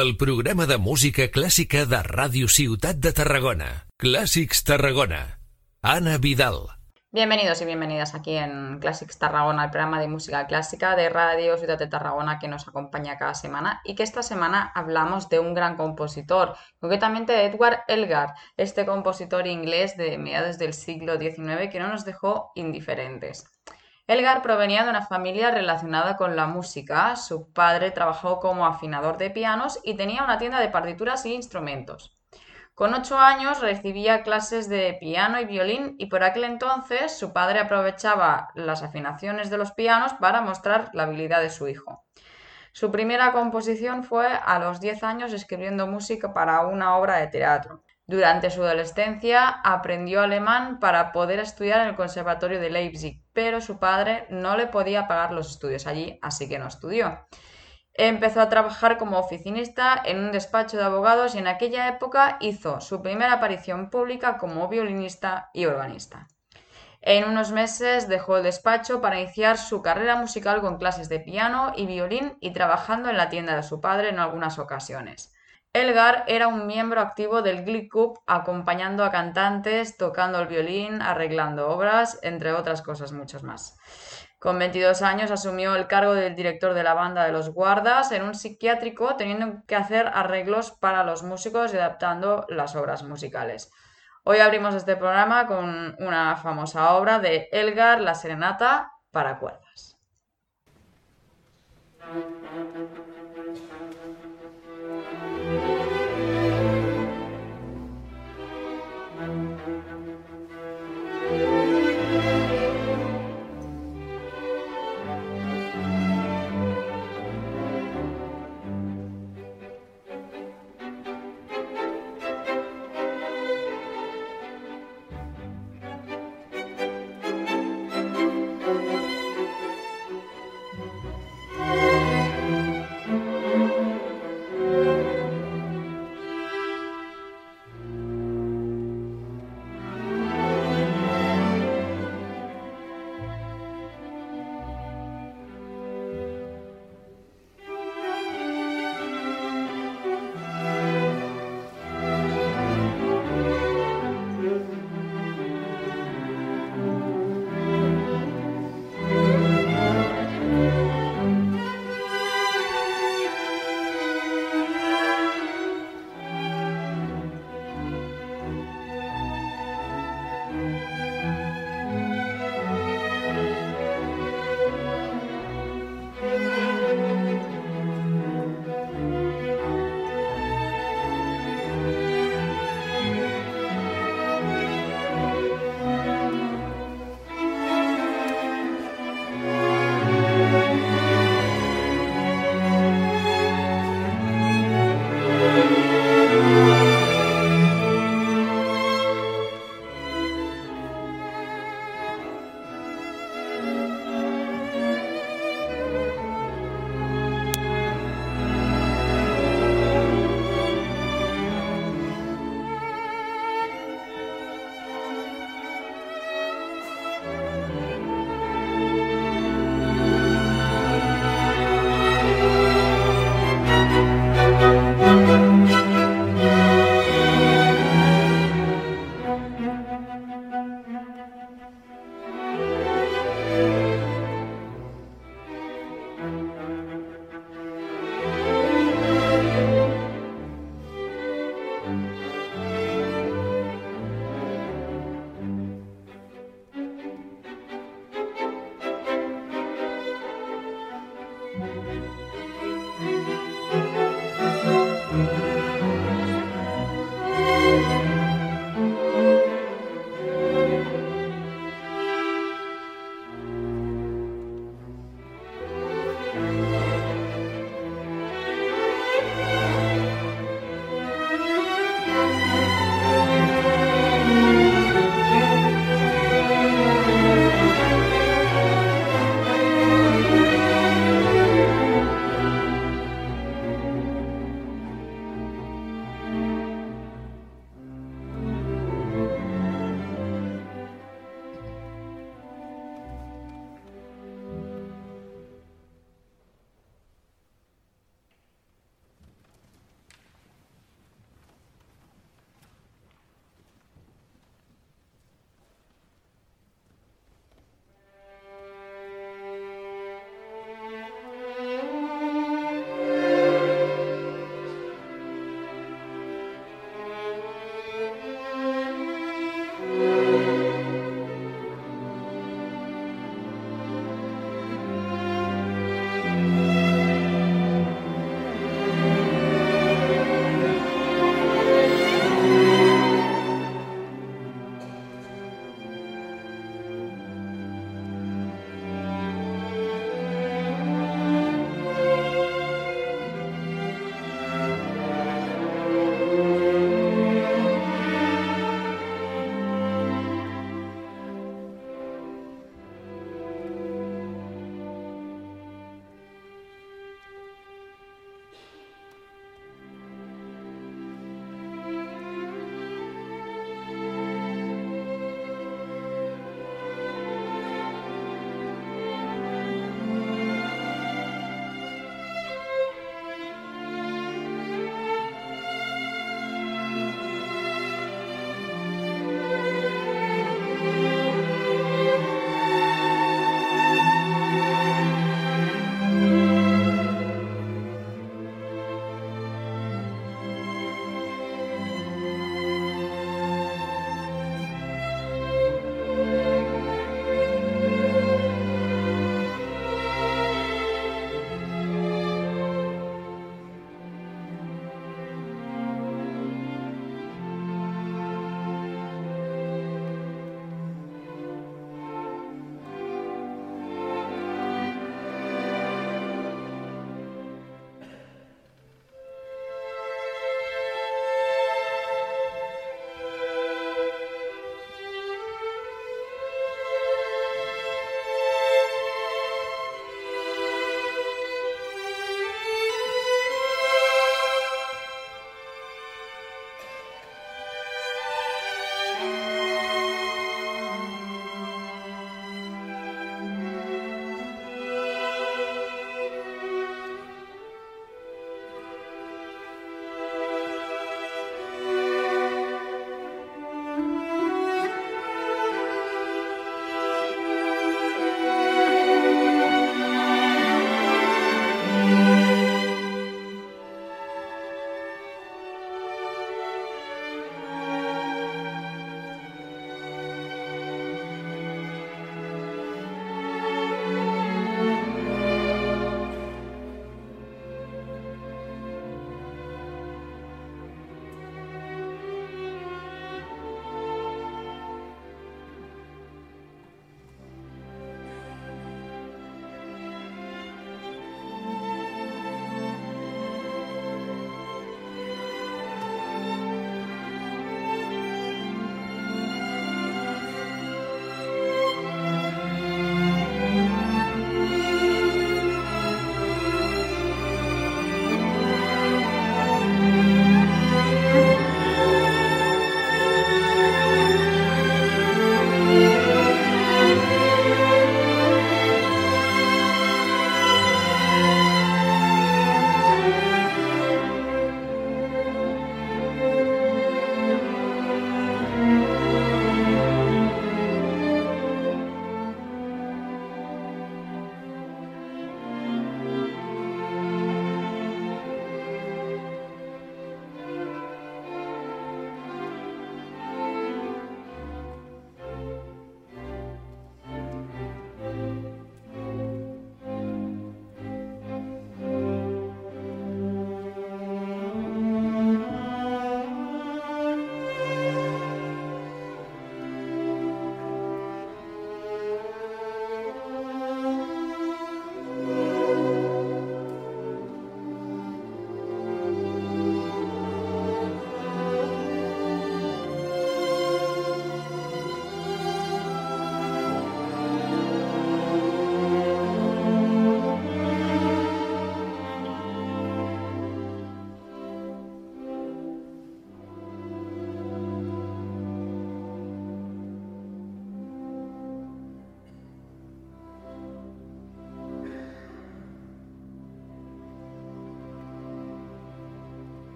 el programa de música clàssica de Ràdio Ciutat de Tarragona. Clàssics Tarragona. Ana Vidal. Bienvenidos y bienvenidas aquí en Classics Tarragona, el programa de música clásica de Radio Ciudad de Tarragona que nos acompaña cada semana y que esta semana hablamos de un gran compositor, concretamente de Edward Elgar, este compositor inglés de mediados del siglo XIX que no nos dejó indiferentes. Elgar provenía de una familia relacionada con la música. Su padre trabajó como afinador de pianos y tenía una tienda de partituras e instrumentos. Con ocho años recibía clases de piano y violín y por aquel entonces su padre aprovechaba las afinaciones de los pianos para mostrar la habilidad de su hijo. Su primera composición fue a los diez años escribiendo música para una obra de teatro. Durante su adolescencia aprendió alemán para poder estudiar en el Conservatorio de Leipzig, pero su padre no le podía pagar los estudios allí, así que no estudió. Empezó a trabajar como oficinista en un despacho de abogados y en aquella época hizo su primera aparición pública como violinista y organista. En unos meses dejó el despacho para iniciar su carrera musical con clases de piano y violín y trabajando en la tienda de su padre en algunas ocasiones. Elgar era un miembro activo del Glee Club, acompañando a cantantes, tocando el violín, arreglando obras, entre otras cosas muchas más. Con 22 años asumió el cargo del director de la banda de los guardas en un psiquiátrico, teniendo que hacer arreglos para los músicos y adaptando las obras musicales. Hoy abrimos este programa con una famosa obra de Elgar, La Serenata para cuerdas.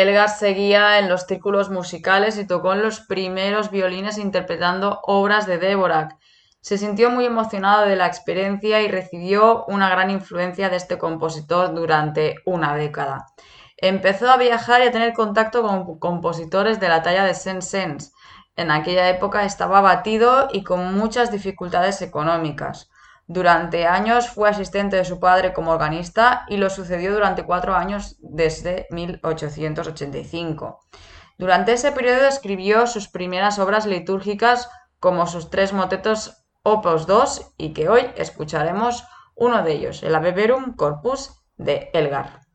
Elgar seguía en los círculos musicales y tocó en los primeros violines interpretando obras de Dvorak. Se sintió muy emocionado de la experiencia y recibió una gran influencia de este compositor durante una década. Empezó a viajar y a tener contacto con compositores de la talla de Saint-Saëns. En aquella época estaba abatido y con muchas dificultades económicas. Durante años fue asistente de su padre como organista y lo sucedió durante cuatro años desde 1885. Durante ese periodo escribió sus primeras obras litúrgicas como sus tres motetos Opus 2 y que hoy escucharemos uno de ellos, el Ave Verum Corpus de Elgar.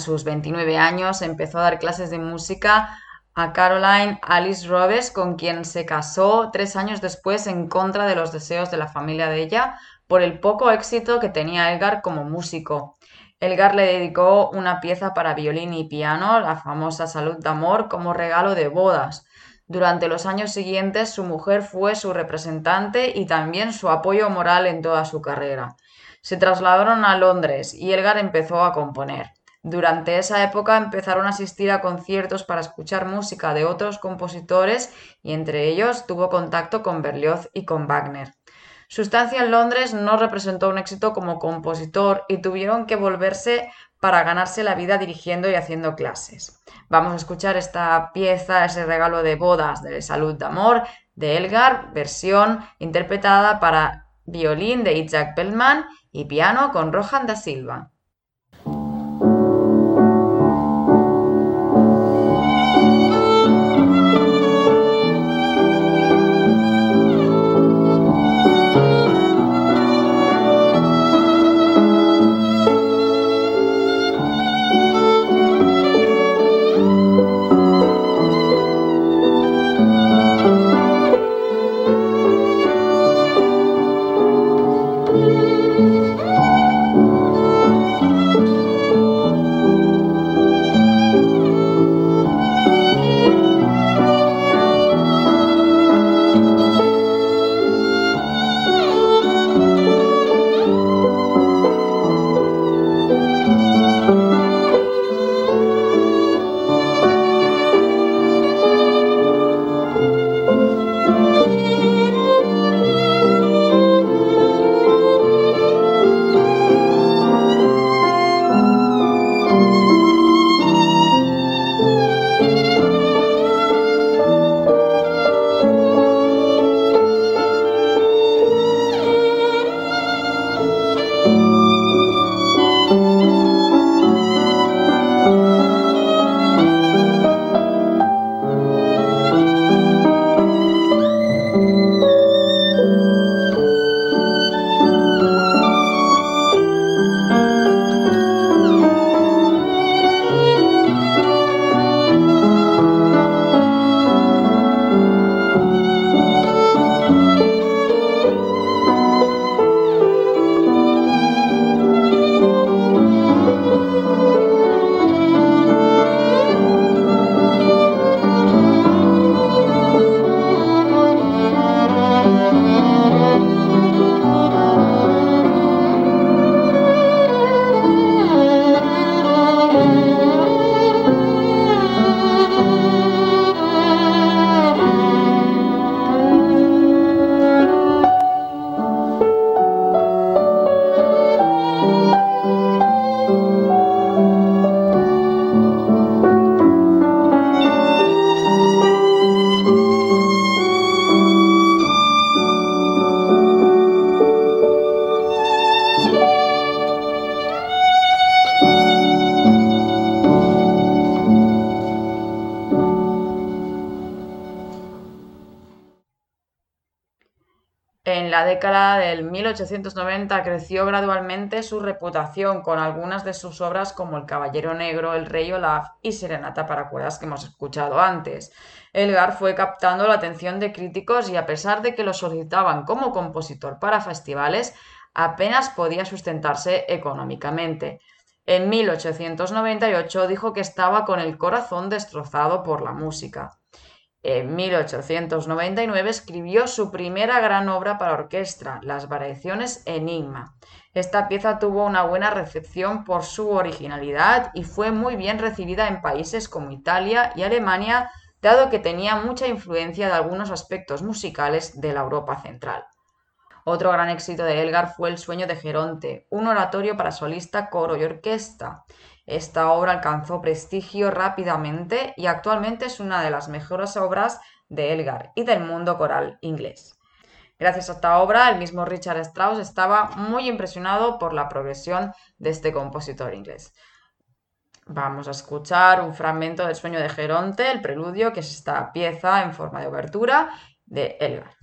Sus 29 años empezó a dar clases de música a Caroline Alice Robes, con quien se casó tres años después en contra de los deseos de la familia de ella por el poco éxito que tenía Elgar como músico. Elgar le dedicó una pieza para violín y piano, la famosa Salud de Amor, como regalo de bodas. Durante los años siguientes su mujer fue su representante y también su apoyo moral en toda su carrera. Se trasladaron a Londres y Elgar empezó a componer. Durante esa época empezaron a asistir a conciertos para escuchar música de otros compositores y entre ellos tuvo contacto con Berlioz y con Wagner. Su estancia en Londres no representó un éxito como compositor y tuvieron que volverse para ganarse la vida dirigiendo y haciendo clases. Vamos a escuchar esta pieza, ese regalo de bodas de Salud de Amor de Elgar, versión interpretada para violín de Isaac Bellman y piano con Rohan da Silva. Del 1890 creció gradualmente su reputación con algunas de sus obras como El Caballero Negro, El Rey Olaf y Serenata para cuerdas que hemos escuchado antes. Elgar fue captando la atención de críticos y a pesar de que lo solicitaban como compositor para festivales, apenas podía sustentarse económicamente. En 1898 dijo que estaba con el corazón destrozado por la música. En 1899 escribió su primera gran obra para orquesta, Las Variaciones Enigma. Esta pieza tuvo una buena recepción por su originalidad y fue muy bien recibida en países como Italia y Alemania, dado que tenía mucha influencia de algunos aspectos musicales de la Europa central. Otro gran éxito de Elgar fue El sueño de Geronte, un oratorio para solista, coro y orquesta. Esta obra alcanzó prestigio rápidamente y actualmente es una de las mejores obras de Elgar y del mundo coral inglés. Gracias a esta obra, el mismo Richard Strauss estaba muy impresionado por la progresión de este compositor inglés. Vamos a escuchar un fragmento del sueño de Geronte, el preludio, que es esta pieza en forma de obertura de Elgar.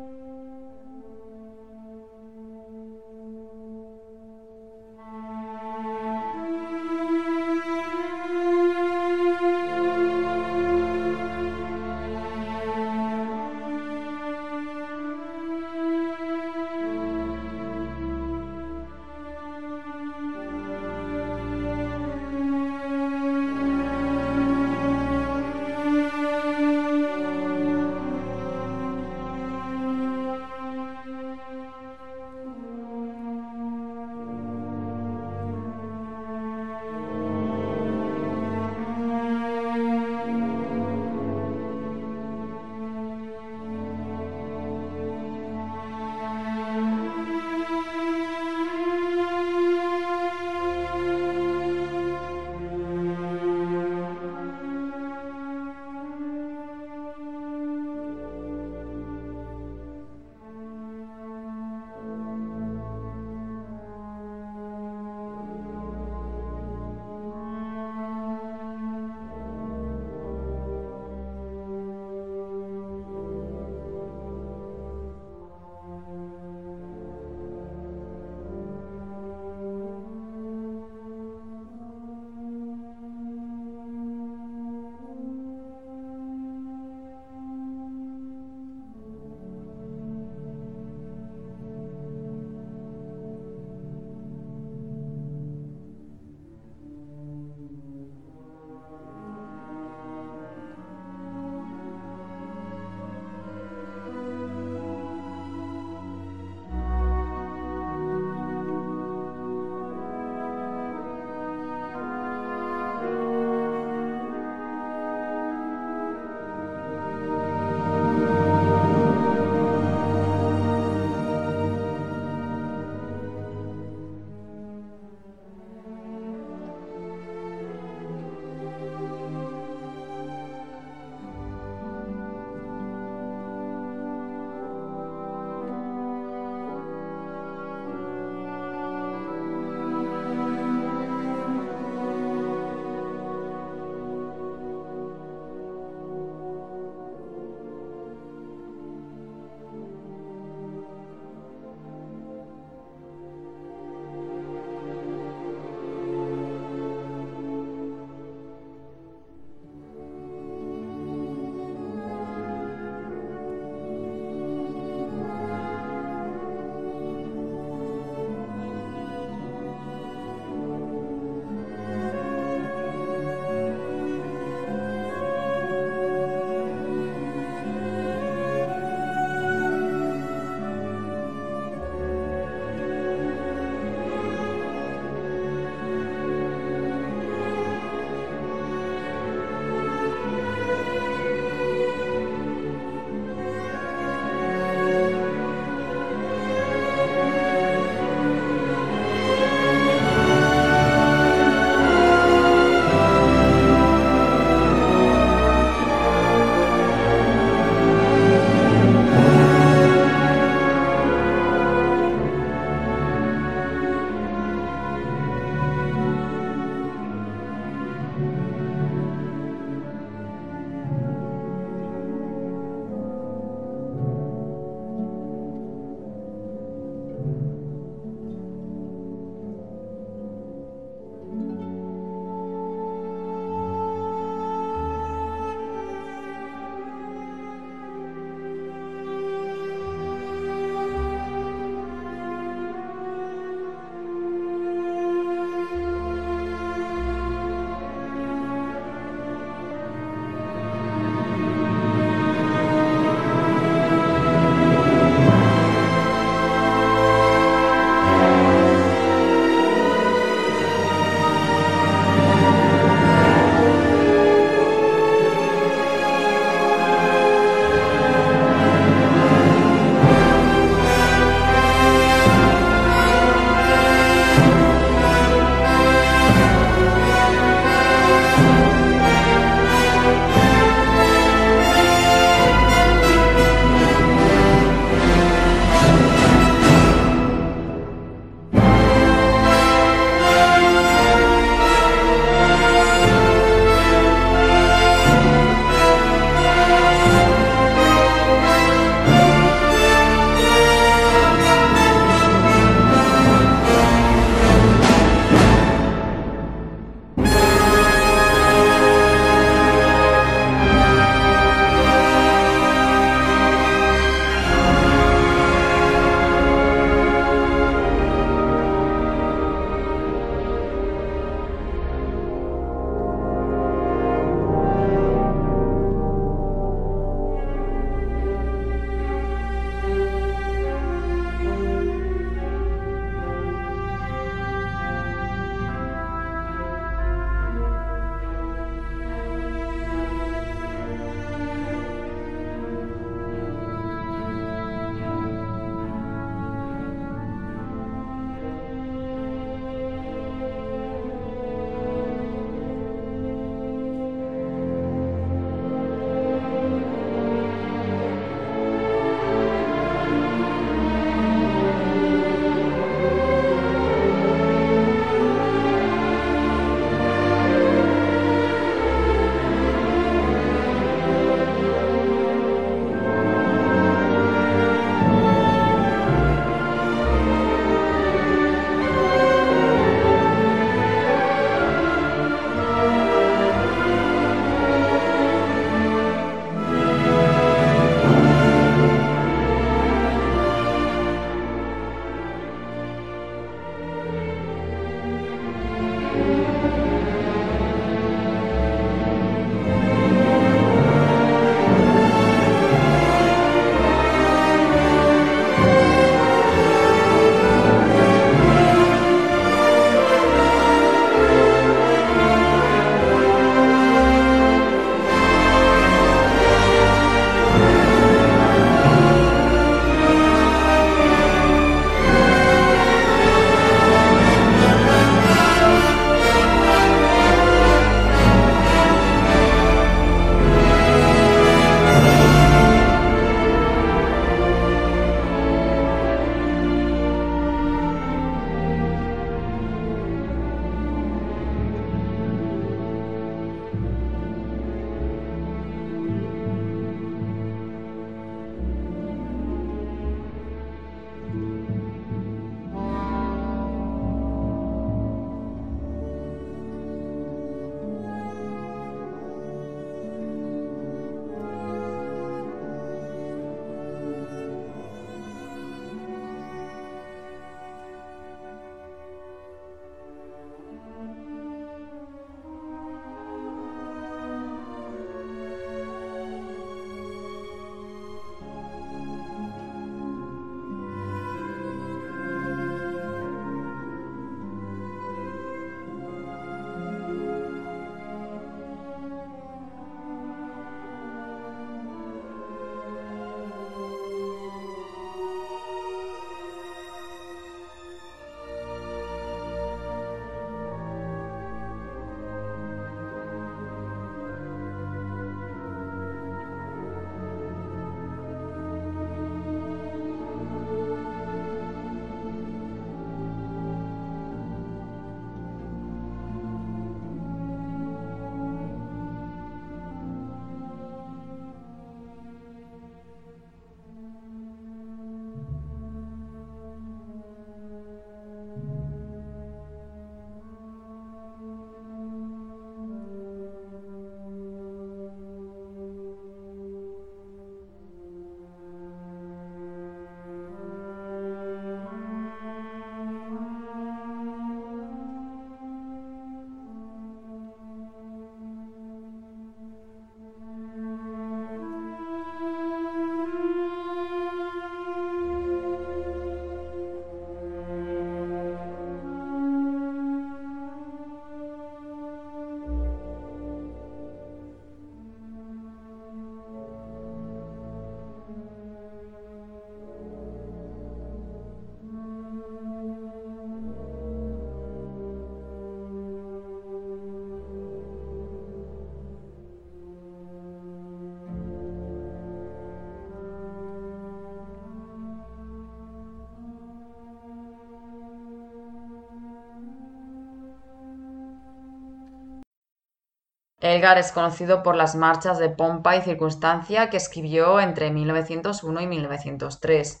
Elgar es conocido por las marchas de pompa y circunstancia que escribió entre 1901 y 1903.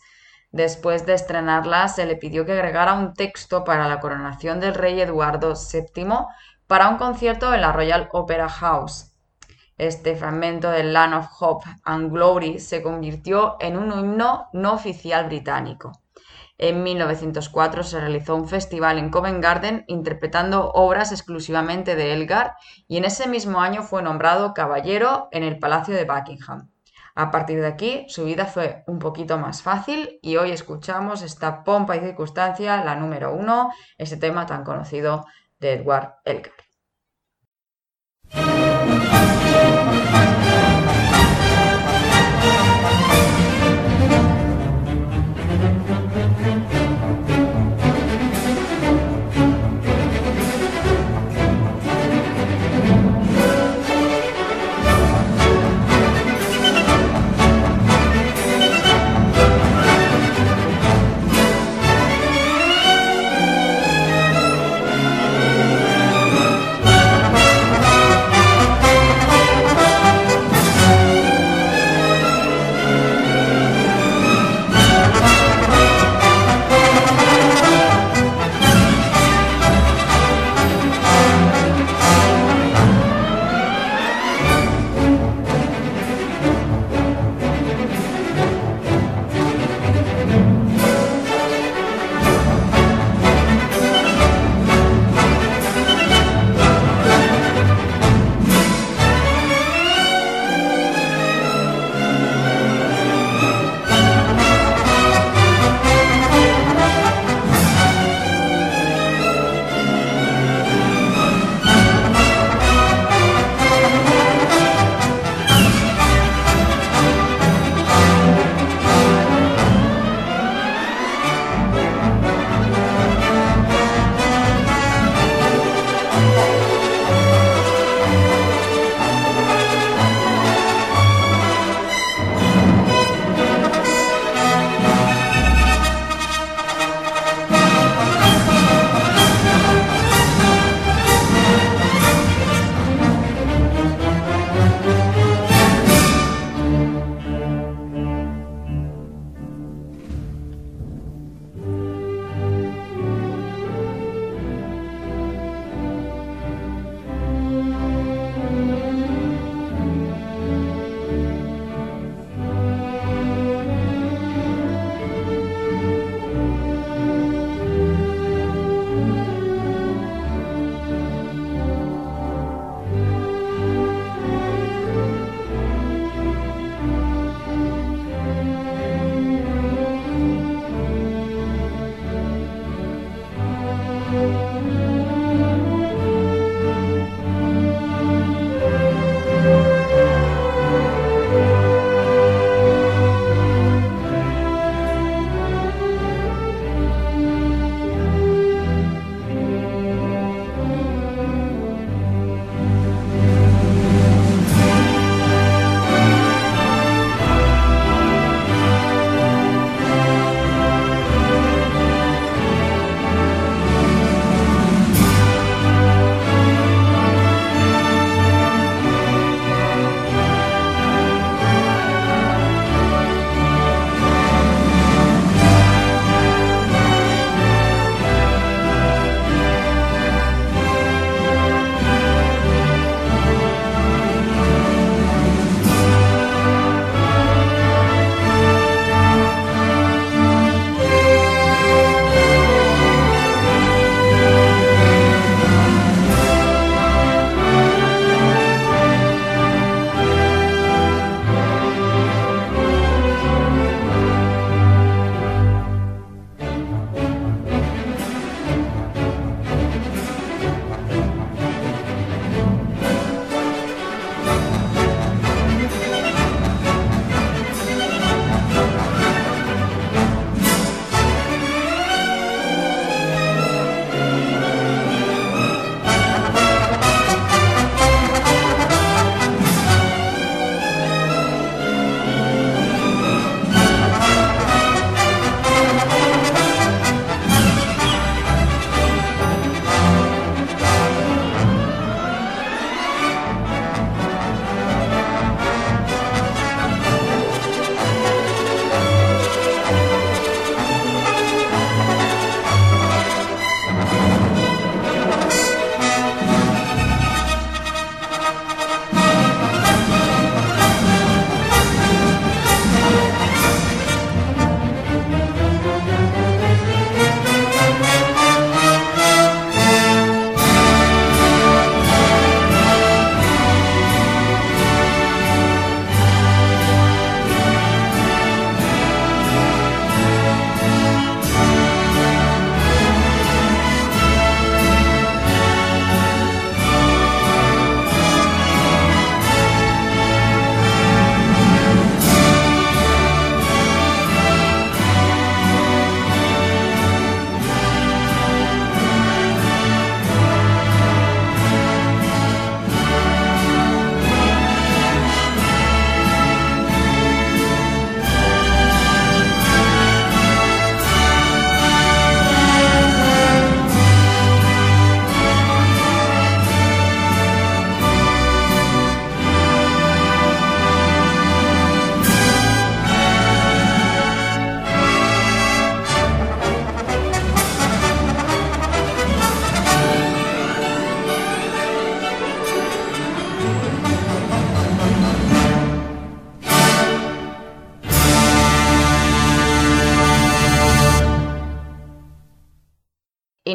Después de estrenarlas, se le pidió que agregara un texto para la coronación del rey Eduardo VII para un concierto en la Royal Opera House. Este fragmento del Land of Hope and Glory se convirtió en un himno no oficial británico. En 1904 se realizó un festival en Covent Garden interpretando obras exclusivamente de Elgar y en ese mismo año fue nombrado caballero en el Palacio de Buckingham. A partir de aquí su vida fue un poquito más fácil y hoy escuchamos esta pompa y circunstancia, la número uno, ese tema tan conocido de Edward Elgar.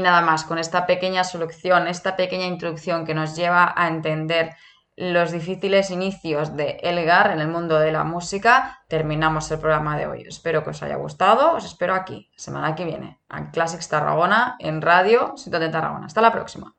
Nada más, con esta pequeña solución, esta pequeña introducción que nos lleva a entender los difíciles inicios de Elgar en el mundo de la música, terminamos el programa de hoy. Espero que os haya gustado, os espero aquí, semana que viene, en Classics Tarragona, en Radio de Tarragona. Hasta la próxima.